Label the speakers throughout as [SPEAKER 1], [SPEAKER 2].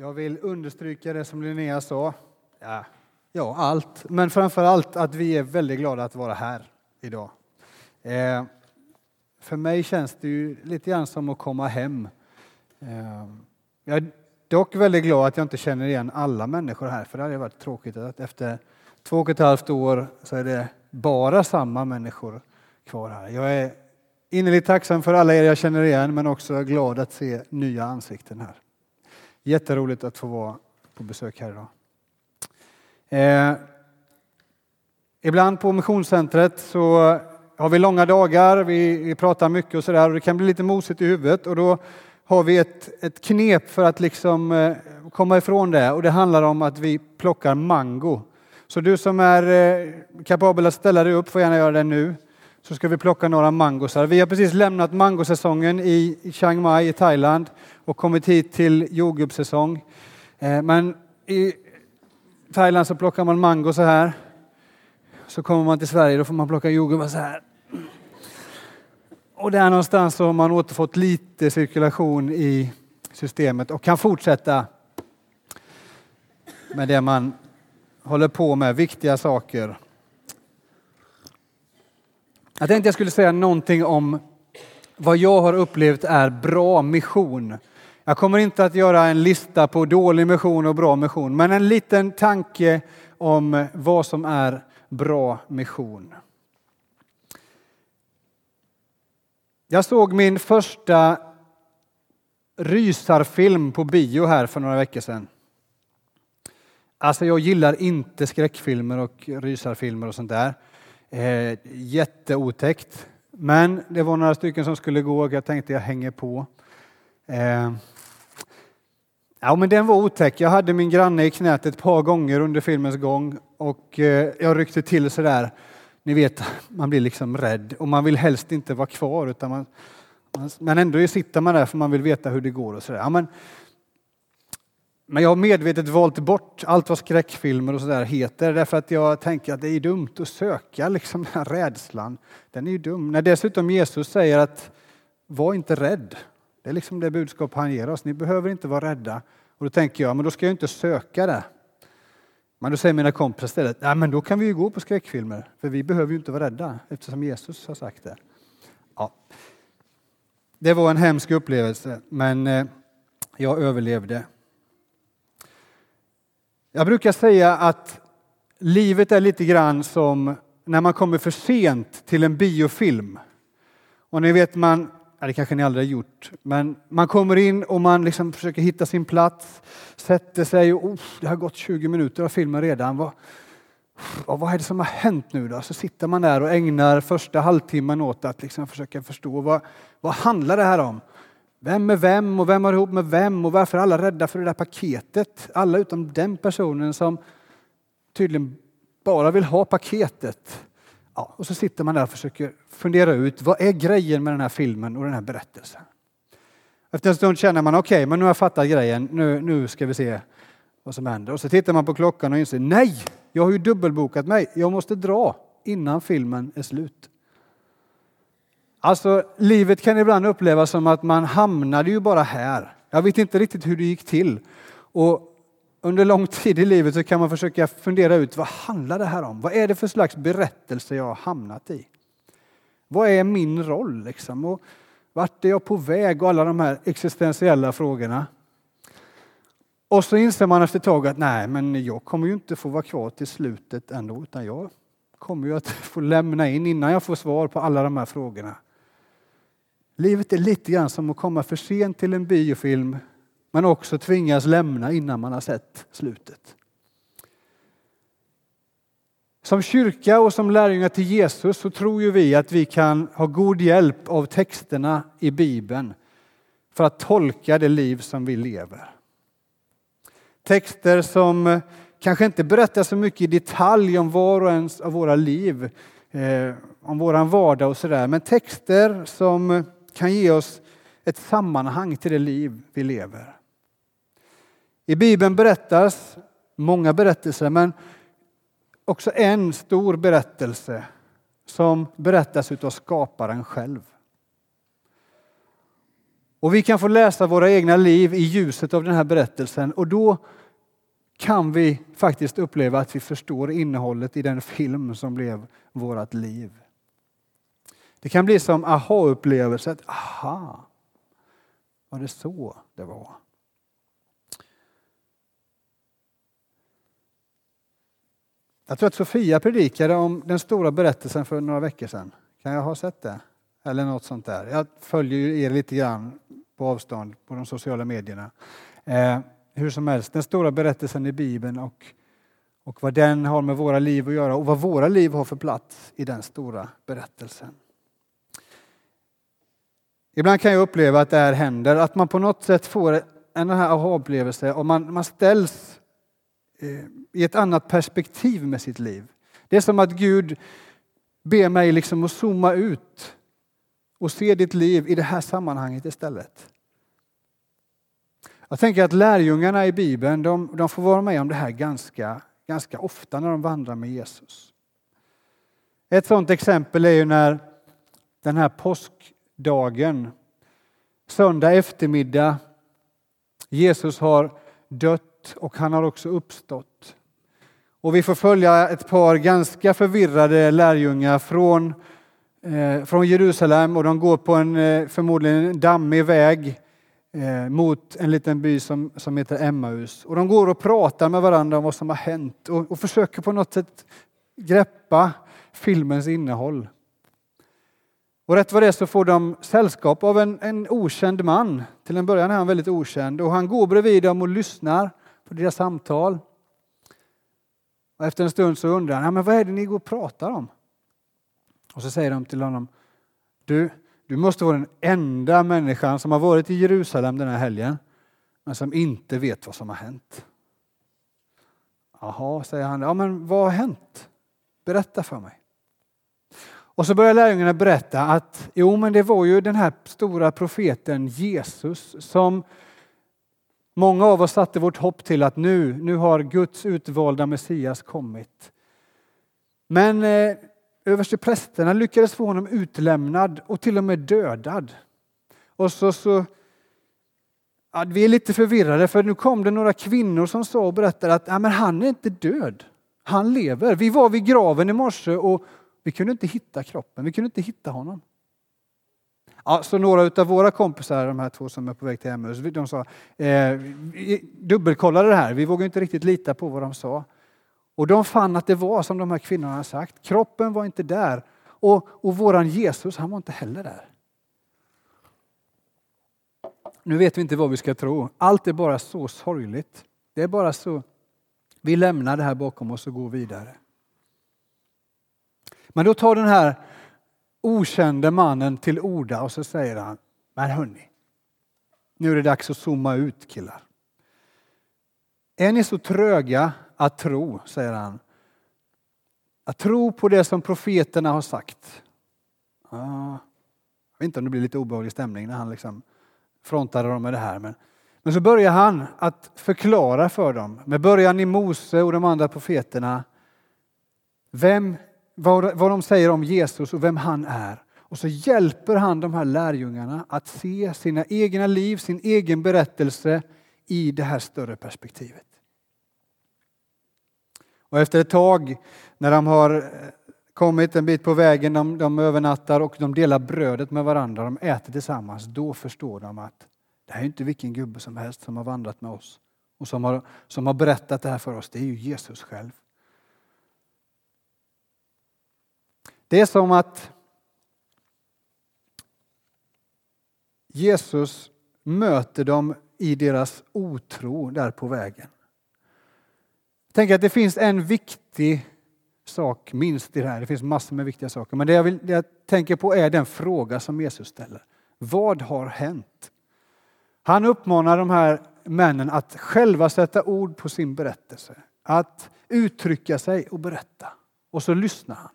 [SPEAKER 1] Jag vill understryka det som Linnea sa. Ja, ja, allt. Men framför allt att vi är väldigt glada att vara här idag. Eh, för mig känns det ju lite grann som att komma hem. Eh, jag är dock väldigt glad att jag inte känner igen alla människor här, för det hade varit tråkigt att efter två och ett halvt år så är det bara samma människor kvar här. Jag är innerligt tacksam för alla er jag känner igen, men också glad att se nya ansikten här. Jätteroligt att få vara på besök här idag. Eh, ibland på Missionscentret så har vi långa dagar, vi, vi pratar mycket och sådär och det kan bli lite mosigt i huvudet och då har vi ett, ett knep för att liksom eh, komma ifrån det och det handlar om att vi plockar mango. Så du som är eh, kapabel att ställa dig upp får gärna göra det nu. Så ska vi plocka några mangosar. Vi har precis lämnat mangosäsongen i Chiang Mai i Thailand och kommit hit till jordgubbssäsong. Eh, men i Thailand så plockar man mango så här. Så kommer man till Sverige, då får man plocka jordgubbar så här. Och där någonstans så har man återfått lite cirkulation i systemet och kan fortsätta med det man håller på med, viktiga saker. Jag tänkte jag skulle säga någonting om vad jag har upplevt är bra mission. Jag kommer inte att göra en lista på dålig mission och bra mission, men en liten tanke om vad som är bra mission. Jag såg min första rysarfilm på bio här för några veckor sedan. Alltså jag gillar inte skräckfilmer och rysarfilmer och sånt där. Eh, jätteotäckt. Men det var några stycken som skulle gå och jag tänkte jag hänger på. Eh, ja, men den var otäck. Jag hade min granne i knät ett par gånger under filmens gång och eh, jag ryckte till sådär. Ni vet, man blir liksom rädd och man vill helst inte vara kvar utan man, men ändå sitter man där för man vill veta hur det går och sådär. Ja, men, men jag har medvetet valt bort allt vad skräckfilmer och sådär heter därför att jag tänker att det är dumt att söka liksom den här rädslan. Den är ju dum. När dessutom Jesus säger att var inte rädd. Det är liksom det budskap han ger oss. Ni behöver inte vara rädda. Och då tänker jag, men då ska jag inte söka det. Men då säger mina kompisar istället, ja men då kan vi ju gå på skräckfilmer, för vi behöver ju inte vara rädda eftersom Jesus har sagt det. Ja. Det var en hemsk upplevelse, men eh, jag överlevde. Jag brukar säga att livet är lite grann som när man kommer för sent till en biofilm. Och ni vet, man, det kanske ni aldrig har gjort, men man kommer in och man liksom försöker hitta sin plats, sätter sig och oh, det har gått 20 minuter av filmen redan. Vad, vad är det som har hänt nu då? Så sitter man där och ägnar första halvtimmen åt att liksom försöka förstå vad, vad handlar det här om? Vem är vem och vem har ihop med vem och varför är alla rädda för det där paketet? Alla utom den personen som tydligen bara vill ha paketet. Ja, och så sitter man där och försöker fundera ut vad är grejen med den här filmen och den här berättelsen. Efter en stund känner man okej, okay, men nu har jag fattat grejen. Nu, nu ska vi se vad som händer. Och så tittar man på klockan och inser nej, jag har ju dubbelbokat mig. Jag måste dra innan filmen är slut. Alltså, livet kan ibland upplevas som att man hamnade ju bara här. Jag vet inte riktigt hur det gick till. Och under lång tid i livet så kan man försöka fundera ut vad handlar det här om? Vad är det för slags berättelse jag har hamnat i? Vad är min roll liksom? Och vart är jag på väg? Och alla de här existentiella frågorna. Och så inser man efter ett tag att nej, men jag kommer ju inte få vara kvar till slutet ändå, utan jag kommer ju att få lämna in innan jag får svar på alla de här frågorna. Livet är lite grann som att komma för sent till en biofilm men också tvingas lämna innan man har sett slutet. Som kyrka och som lärjungar till Jesus så tror ju vi att vi kan ha god hjälp av texterna i Bibeln för att tolka det liv som vi lever. Texter som kanske inte berättar så mycket i detalj om var och ens av våra liv, eh, om våran vardag och sådär, men texter som kan ge oss ett sammanhang till det liv vi lever. I Bibeln berättas många berättelser, men också en stor berättelse som berättas av skaparen själv. Och vi kan få läsa våra egna liv i ljuset av den här berättelsen och då kan vi faktiskt uppleva att vi förstår innehållet i den film som blev vårt liv. Det kan bli som aha-upplevelse. Aha, var det så det var? Jag tror att Sofia predikade om den stora berättelsen för några veckor sedan. Kan jag ha sett det? Eller något sånt där. Jag följer er lite grann på avstånd på de sociala medierna. Eh, hur som helst, den stora berättelsen i Bibeln och, och vad den har med våra liv att göra och vad våra liv har för plats i den stora berättelsen. Ibland kan jag uppleva att det här händer, att man på något sätt får en här aha-upplevelse och man, man ställs eh, i ett annat perspektiv med sitt liv. Det är som att Gud ber mig liksom att zooma ut och se ditt liv i det här sammanhanget istället. Jag tänker att lärjungarna i Bibeln de, de får vara med om det här ganska, ganska ofta när de vandrar med Jesus. Ett sådant exempel är ju när den här påsk dagen, söndag eftermiddag, Jesus har dött och han har också uppstått. Och vi får följa ett par ganska förvirrade lärjungar från, eh, från Jerusalem och de går på en eh, förmodligen dammig väg eh, mot en liten by som, som heter Emmaus. Och de går och pratar med varandra om vad som har hänt och, och försöker på något sätt greppa filmens innehåll. Och rätt vad det är så får de sällskap av en, en okänd man. Till en början är han väldigt okänd och han går bredvid dem och lyssnar på deras samtal. Och efter en stund så undrar han, ja, men vad är det ni går och pratar om? Och så säger de till honom, du, du måste vara den enda människan som har varit i Jerusalem den här helgen, men som inte vet vad som har hänt. Jaha, säger han, ja men vad har hänt? Berätta för mig. Och så börjar lärjungarna berätta att jo, men det var ju den här stora profeten Jesus som Många av oss satte vårt hopp till att nu, nu har Guds utvalda Messias kommit. Men eh, översteprästerna lyckades få honom utlämnad och till och med dödad. Och så, så ja, vi är lite förvirrade för nu kom det några kvinnor som sa och berättade att ja, men han är inte död. Han lever. Vi var vid graven i morse och vi kunde inte hitta kroppen. Vi kunde inte hitta honom. Ja, så några av våra kompisar, de här två som är på väg till Emmaus, de sa eh, dubbelkollade det här. Vi vågade inte riktigt lita på vad de sa. Och de fann att det var som de här kvinnorna hade sagt. Kroppen var inte där och, och våran Jesus, han var inte heller där. Nu vet vi inte vad vi ska tro. Allt är bara så sorgligt. Det är bara så. Vi lämnar det här bakom oss och går vidare. Men då tar den här okände mannen till orda och så säger han, men hörni, nu är det dags att zooma ut killar. Är ni så tröga att tro, säger han, att tro på det som profeterna har sagt? Jag vet inte om det blir lite obehaglig stämning när han liksom frontade dem med det här. Men, men så börjar han att förklara för dem, med början i Mose och de andra profeterna, vem vad, vad de säger om Jesus och vem han är. Och så hjälper han de här lärjungarna att se sina egna liv, sin egen berättelse i det här större perspektivet. Och efter ett tag när de har eh, kommit en bit på vägen, de, de övernattar och de delar brödet med varandra, de äter tillsammans, då förstår de att det här är inte vilken gubbe som helst som har vandrat med oss och som har, som har berättat det här för oss, det är ju Jesus själv. Det är som att Jesus möter dem i deras otro där på vägen. Tänk att det finns en viktig sak minst i det här. Det finns massor med viktiga saker. Men det jag, vill, det jag tänker på är den fråga som Jesus ställer. Vad har hänt? Han uppmanar de här männen att själva sätta ord på sin berättelse. Att uttrycka sig och berätta. Och så lyssnar han.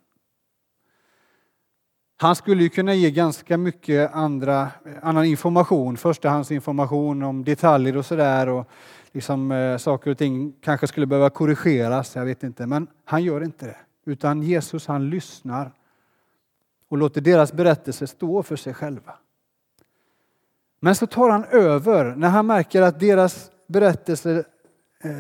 [SPEAKER 1] Han skulle ju kunna ge ganska mycket andra, annan information, förstahandsinformation om detaljer och sådär. Och liksom, eh, saker och ting kanske skulle behöva korrigeras, jag vet inte. Men han gör inte det. Utan Jesus han lyssnar och låter deras berättelse stå för sig själva. Men så tar han över när han märker att deras berättelse, eh,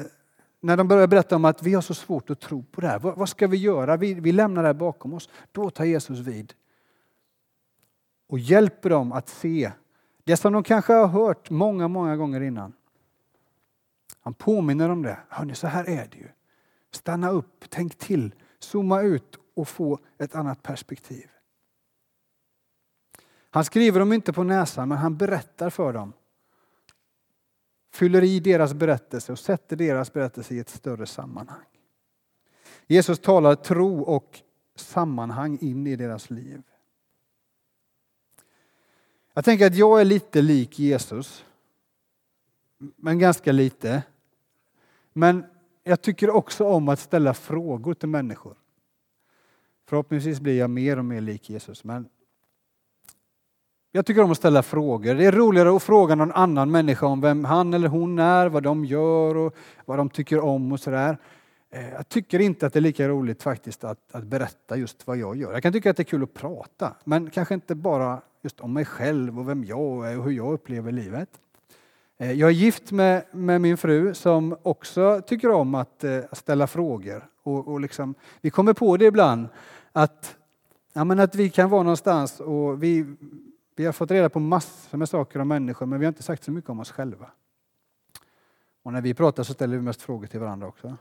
[SPEAKER 1] när de börjar berätta om att vi har så svårt att tro på det här. Vad, vad ska vi göra? Vi, vi lämnar det här bakom oss. Då tar Jesus vid och hjälper dem att se det som de kanske har hört många, många gånger innan. Han påminner om det. Hörrni, så här är det ju. Stanna upp, tänk till, zooma ut och få ett annat perspektiv. Han skriver dem inte på näsan, men han berättar för dem. Fyller i deras berättelse och sätter deras berättelse i ett större sammanhang. Jesus talar tro och sammanhang in i deras liv. Jag tänker att jag är lite lik Jesus. Men ganska lite. Men jag tycker också om att ställa frågor till människor. Förhoppningsvis blir jag mer och mer lik Jesus. Men jag tycker om att ställa frågor. Det är roligare att fråga någon annan människa om vem han eller hon är, vad de gör och vad de tycker om och sådär. Eh, jag tycker inte att det är lika roligt faktiskt att, att berätta just vad jag gör. Jag kan tycka att det är kul att prata, men kanske inte bara just om mig själv och vem jag är och hur jag upplever livet. Eh, jag är gift med, med min fru som också tycker om eh, att ställa frågor. Och, och liksom, vi kommer på det ibland att, ja, men att vi kan vara någonstans och vi, vi har fått reda på massor med saker om människor men vi har inte sagt så mycket om oss själva. Och när vi pratar så ställer vi mest frågor till varandra också.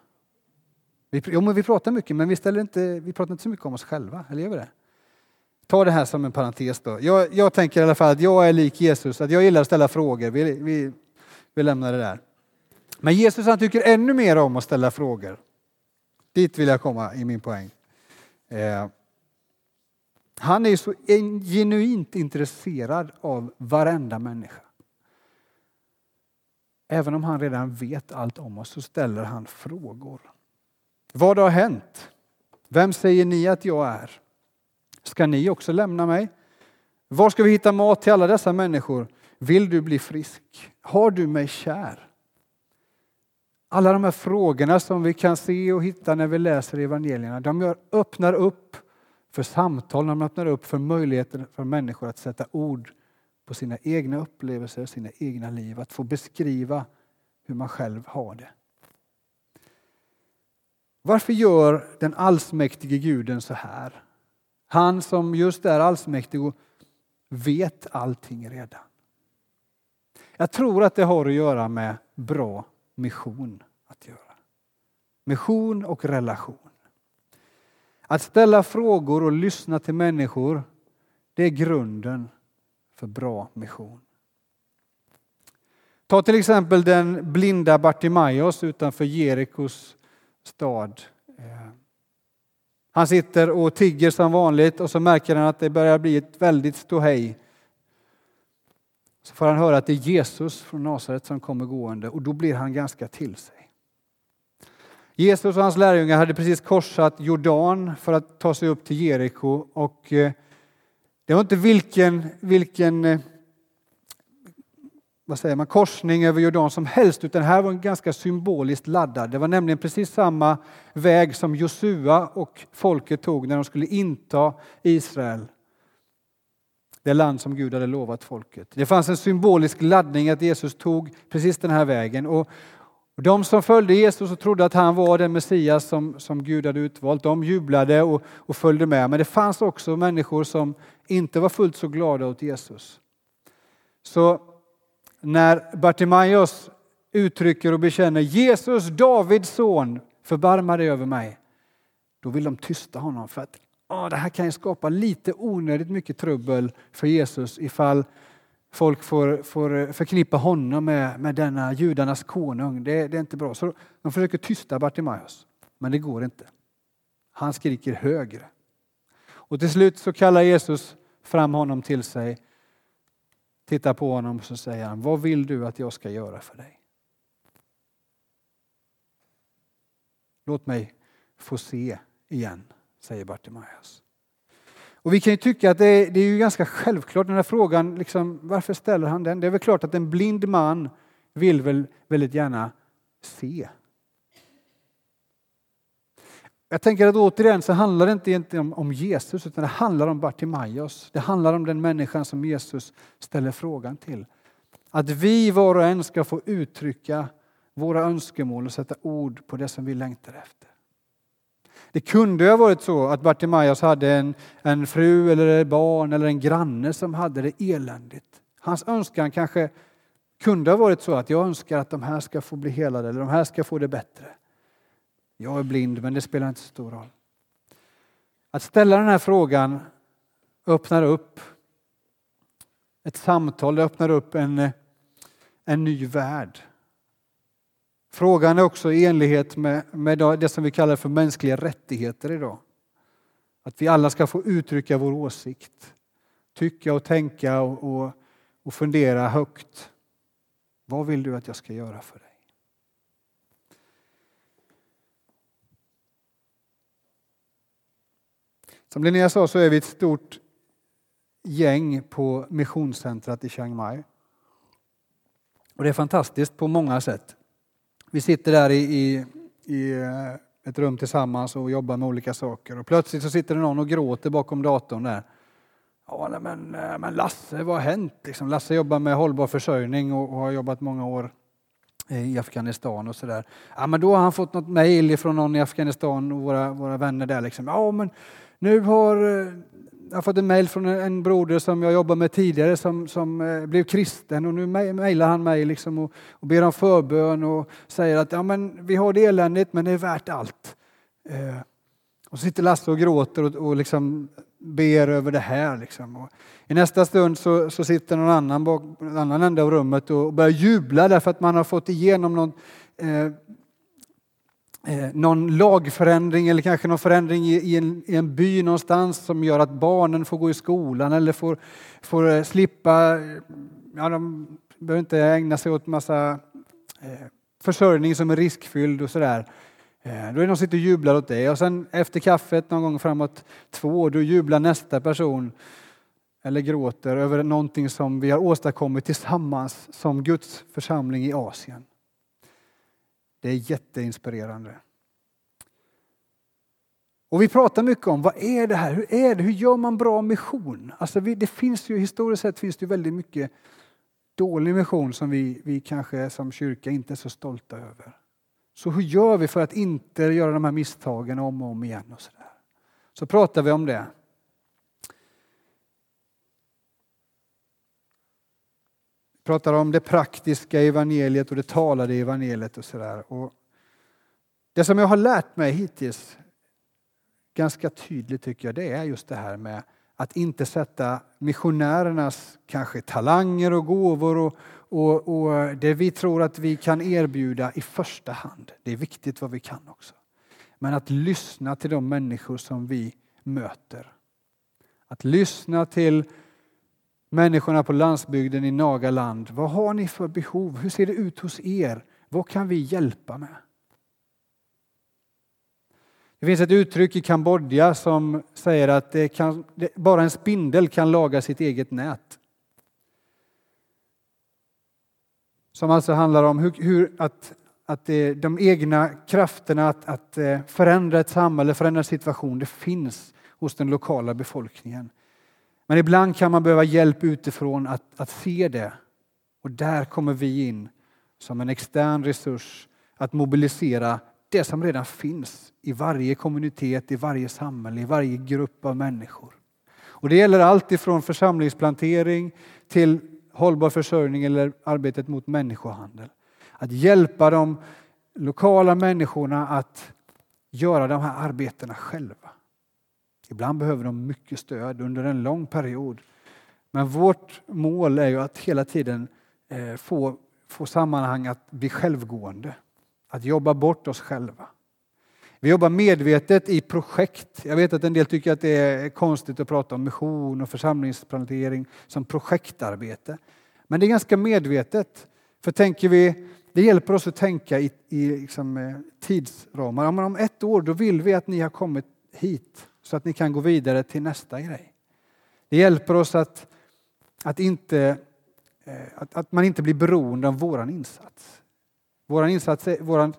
[SPEAKER 1] Vi, jo, men vi pratar mycket men vi, ställer inte, vi pratar inte så mycket om oss själva, eller gör vi det? Ta det här som en parentes då. Jag, jag tänker i alla fall att jag är lik Jesus, att jag gillar att ställa frågor. Vi, vi, vi lämnar det där. Men Jesus han tycker ännu mer om att ställa frågor. Dit vill jag komma i min poäng. Eh, han är så genuint intresserad av varenda människa. Även om han redan vet allt om oss så ställer han frågor. Vad har hänt? Vem säger ni att jag är? Ska ni också lämna mig? Var ska vi hitta mat till alla dessa människor? Vill du bli frisk? Har du mig kär? Alla de här frågorna som vi kan se och hitta när vi läser evangelierna, de öppnar upp för samtal, de öppnar upp för möjligheter för människor att sätta ord på sina egna upplevelser, sina egna liv, att få beskriva hur man själv har det. Varför gör den allsmäktige guden så här? Han som just är allsmäktig och vet allting redan. Jag tror att det har att göra med bra mission att göra. Mission och relation. Att ställa frågor och lyssna till människor, det är grunden för bra mission. Ta till exempel den blinda Bartimaios utanför Jerikos stad. Eh. Han sitter och tigger som vanligt och så märker han att det börjar bli ett väldigt ståhej. Så får han höra att det är Jesus från Nasaret som kommer gående och då blir han ganska till sig. Jesus och hans lärjungar hade precis korsat Jordan för att ta sig upp till Jeriko och eh, det var inte vilken, vilken eh, vad säger man, korsning över Jordan som helst, utan här var en ganska symboliskt laddad. Det var nämligen precis samma väg som Josua och folket tog när de skulle inta Israel. Det land som Gud hade lovat folket. Det fanns en symbolisk laddning att Jesus tog precis den här vägen. Och de som följde Jesus och trodde att han var den Messias som, som Gud hade utvalt, de jublade och, och följde med. Men det fanns också människor som inte var fullt så glada åt Jesus. Så när Bartimaeus uttrycker och bekänner Jesus, Davids son, förbarma dig över mig. Då vill de tysta honom för att åh, det här kan ju skapa lite onödigt mycket trubbel för Jesus ifall folk får, får förknippa honom med, med denna judarnas konung. Det, det är inte bra. Så de försöker tysta Bartimaeus, men det går inte. Han skriker högre. Och till slut så kallar Jesus fram honom till sig tittar på honom och så säger han, vad vill du att jag ska göra för dig? Låt mig få se igen, säger Bartimaeus. Och vi kan ju tycka att det är, det är ju ganska självklart den här frågan, liksom, varför ställer han den? Det är väl klart att en blind man vill väl väldigt gärna se. Jag tänker att återigen så handlar det inte egentligen om, Jesus utan det handlar om Bartimaeus. Det handlar om den människan som Jesus ställer frågan till. Att vi var och en ska få uttrycka våra önskemål och sätta ord på det som vi längtar efter. Det kunde ha varit så att Bartimaeus hade en, en fru eller ett barn eller en granne som hade det eländigt. Hans önskan kanske kunde ha varit så att jag önskar att de här ska få bli helade eller de här ska få det bättre. Jag är blind men det spelar inte så stor roll. Att ställa den här frågan öppnar upp ett samtal, det öppnar upp en, en ny värld. Frågan är också i enlighet med, med det som vi kallar för mänskliga rättigheter idag. Att vi alla ska få uttrycka vår åsikt, tycka och tänka och, och, och fundera högt. Vad vill du att jag ska göra för dig? Som Linnea sa så är vi ett stort gäng på missionscentrat i Chiang Mai. Och det är fantastiskt på många sätt. Vi sitter där i, i, i eh, ett rum tillsammans och jobbar med olika saker och plötsligt så sitter det någon och gråter bakom datorn där. Ja, men, eh, men Lasse, vad har hänt? Liksom, Lasse jobbar med hållbar försörjning och, och har jobbat många år eh, i Afghanistan och sådär. Ja, men då har han fått något mejl från någon i Afghanistan och våra, våra vänner där. Liksom. Ja, men nu har eh, jag har fått en mejl från en broder som jag jobbade med tidigare som, som eh, blev kristen och nu mejlar han mig liksom och, och ber om förbön och säger att ja, men vi har det eländigt men det är värt allt. Eh, och så sitter Lasse och gråter och, och liksom ber över det här. Liksom. Och I nästa stund så, så sitter någon annan bak en annan ända av rummet och börjar jubla därför att man har fått igenom någon eh, Eh, någon lagförändring eller kanske någon förändring i, en, i, en, by någonstans som gör att barnen får gå i skolan eller får, får eh, slippa, eh, ja, de behöver inte ägna sig åt massa eh, försörjning som är riskfylld och sådär. Då är det någon som sitter och jublar åt det och sen efter kaffet någon gång framåt två, då jublar nästa person eller gråter över någonting som vi har åstadkommit tillsammans som Guds församling i Asien. Det är jätteinspirerande. Och vi pratar mycket om vad är det här? Hur är det? Hur gör man bra mission? Alltså vi, det finns ju historiskt sett finns det väldigt mycket dålig mission som vi, vi kanske som kyrka inte är så stolta över. Så hur gör vi för att inte göra de här misstagen om och om igen? och Så, där? så pratar vi om det. Pratar om det praktiska evangeliet och det talade evangeliet och sådär. Det som jag har lärt mig hittills ganska tydligt tycker jag, det är just det här med att inte sätta missionärernas kanske talanger och gåvor och, och, och, det vi tror att vi kan erbjuda i första hand. Det är viktigt vad vi kan också. Men att lyssna till de människor som vi möter. Att lyssna till människorna på landsbygden i Nagaland. Vad har ni för behov? Hur ser det ut hos er? Vad kan vi hjälpa med? Det finns ett uttryck i Kambodja som säger att det kan, det, bara en spindel kan laga sitt eget nät. Som alltså handlar om hur, hur att, att det, de egna krafterna att, att eh, förändra ett samhälle, förändra en situation, det finns hos den lokala befolkningen. Men ibland kan man behöva hjälp utifrån att, att se det. Och där kommer vi in som en extern resurs att mobilisera det som redan finns i varje kommunitet, i varje samhälle, i varje grupp av människor. Och det gäller allt ifrån församlingsplantering till hållbar försörjning eller arbetet mot människohandel. Att hjälpa de lokala människorna att göra de här arbetena själva. Ibland behöver de mycket stöd under en lång period. Men vårt mål är ju att hela tiden eh, få, få sammanhang att bli självgående. Att jobba bort oss själva. Vi jobbar medvetet i projekt. Jag vet att en del tycker att det är konstigt att prata om mission och församlingsplantering som projektarbete. Men det är ganska medvetet. För tänker vi, det hjälper oss att tänka i, i liksom, eh, tidsramar. Om ett år då vill vi att ni har kommit hit så att ni kan gå vidare till nästa grej. Det hjälper oss att, att, inte, eh, att, att man inte blir beroende av våran insats. Våran insats är, våran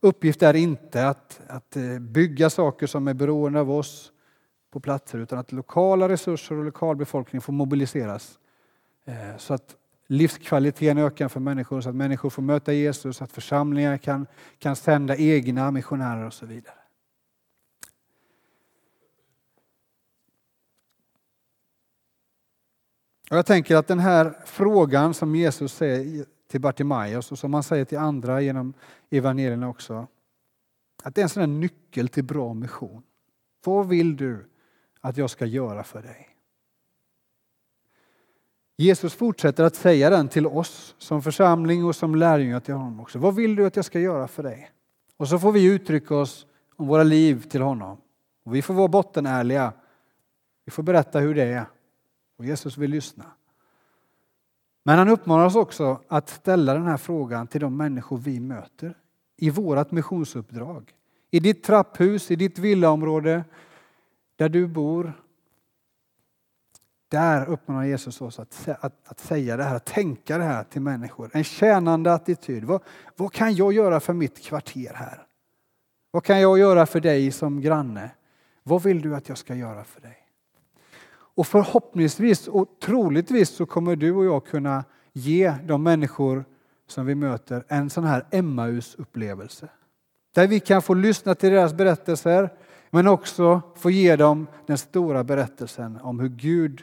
[SPEAKER 1] uppgift är inte att, att eh, bygga saker som är beroende av oss på platser utan att lokala resurser och lokalbefolkning får mobiliseras eh, så att livskvaliteten ökar för människor så att människor får möta Jesus, att församlingar kan, kan sända egna missionärer och så vidare. Och jag tänker att den här frågan som Jesus säger till Bartimaeus och som han säger till andra genom evangelierna också, att det är en sån här nyckel till bra mission. Vad vill du att jag ska göra för dig? Jesus fortsätter att säga den till oss som församling och som lärjungar till honom också. Vad vill du att jag ska göra för dig? Och så får vi uttrycka oss om våra liv till honom. Och vi får vara bottenärliga. Vi får berätta hur det är. Och Jesus vill lyssna. Men han uppmanar oss också att ställa den här frågan till de människor vi möter i vårt missionsuppdrag. I ditt trapphus, i ditt villaområde, där du bor. Där uppmanar Jesus oss att, att, att säga det här, att tänka det här till människor. En tjänande attityd. Vad, vad kan jag göra för mitt kvarter här? Vad kan jag göra för dig som granne? Vad vill du att jag ska göra för dig? Och förhoppningsvis och troligtvis så kommer du och jag kunna ge de människor som vi möter en sån här Emmaus-upplevelse. Där vi kan få lyssna till deras berättelser men också få ge dem den stora berättelsen om hur Gud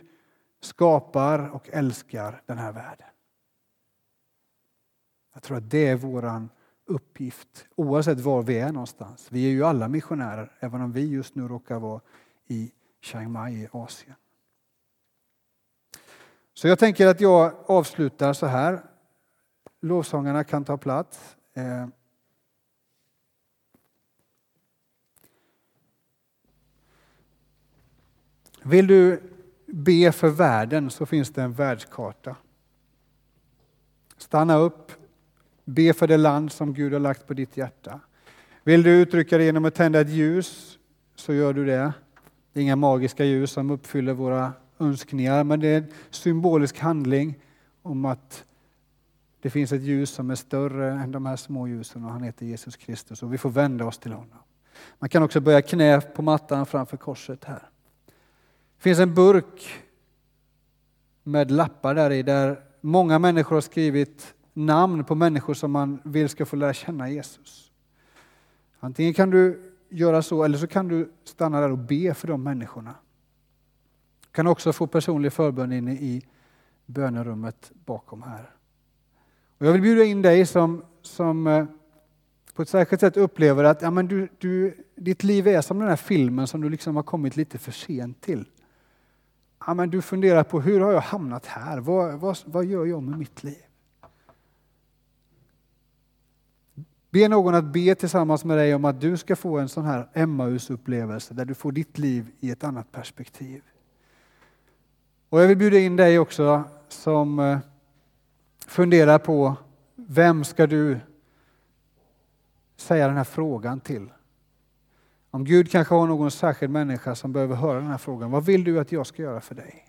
[SPEAKER 1] skapar och älskar den här världen. Jag tror att det är vår uppgift oavsett var vi är någonstans. Vi är ju alla missionärer även om vi just nu råkar vara i Chiang Mai i Asien. Så jag tänker att jag avslutar så här. Lovsångarna kan ta plats. Eh. Vill du be för världen så finns det en världskarta. Stanna upp, be för det land som Gud har lagt på ditt hjärta. Vill du uttrycka det genom att tända ett ljus så gör du det. Det är inga magiska ljus som uppfyller våra önskningar, men det är en symbolisk handling om att det finns ett ljus som är större än de här små ljusen och han heter Jesus Kristus och vi får vända oss till honom. Man kan också böja knä på mattan framför korset här. Det finns en burk med lappar där i där många människor har skrivit namn på människor som man vill ska få lära känna Jesus. Antingen kan du göra så eller så kan du stanna där och be för de människorna kan också få personlig förbön inne i bönerummet bakom här. Och jag vill bjuda in dig som, som eh, på ett särskilt sätt upplever att ja, men du, du, ditt liv är som den här filmen som du liksom har kommit lite för sent till. Ja, men du funderar på hur har jag hamnat här? Vad, vad, vad gör jag med mitt liv? Be någon att be tillsammans med dig om att du ska få en sån här Emmaus-upplevelse där du får ditt liv i ett annat perspektiv. Och jag vill bjuda in dig också som eh, funderar på vem ska du säga den här frågan till? Om Gud kanske har någon särskild människa som behöver höra den här frågan. Vad vill du att jag ska göra för dig?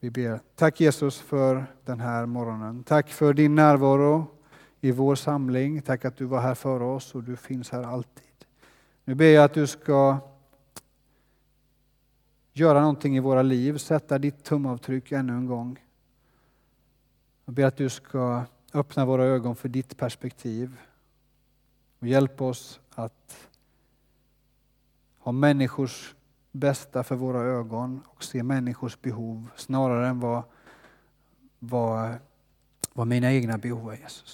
[SPEAKER 1] Vi ber. Tack Jesus för den här morgonen. Tack för din närvaro i vår samling. Tack att du var här för oss och du finns här alltid. Nu ber jag att du ska göra någonting i våra liv, sätta ditt tumavtryck ännu en gång. Jag ber att du ska öppna våra ögon för ditt perspektiv och hjälpa oss att ha människors bästa för våra ögon och se människors behov snarare än vad, vad, vad mina egna behov är, Jesus.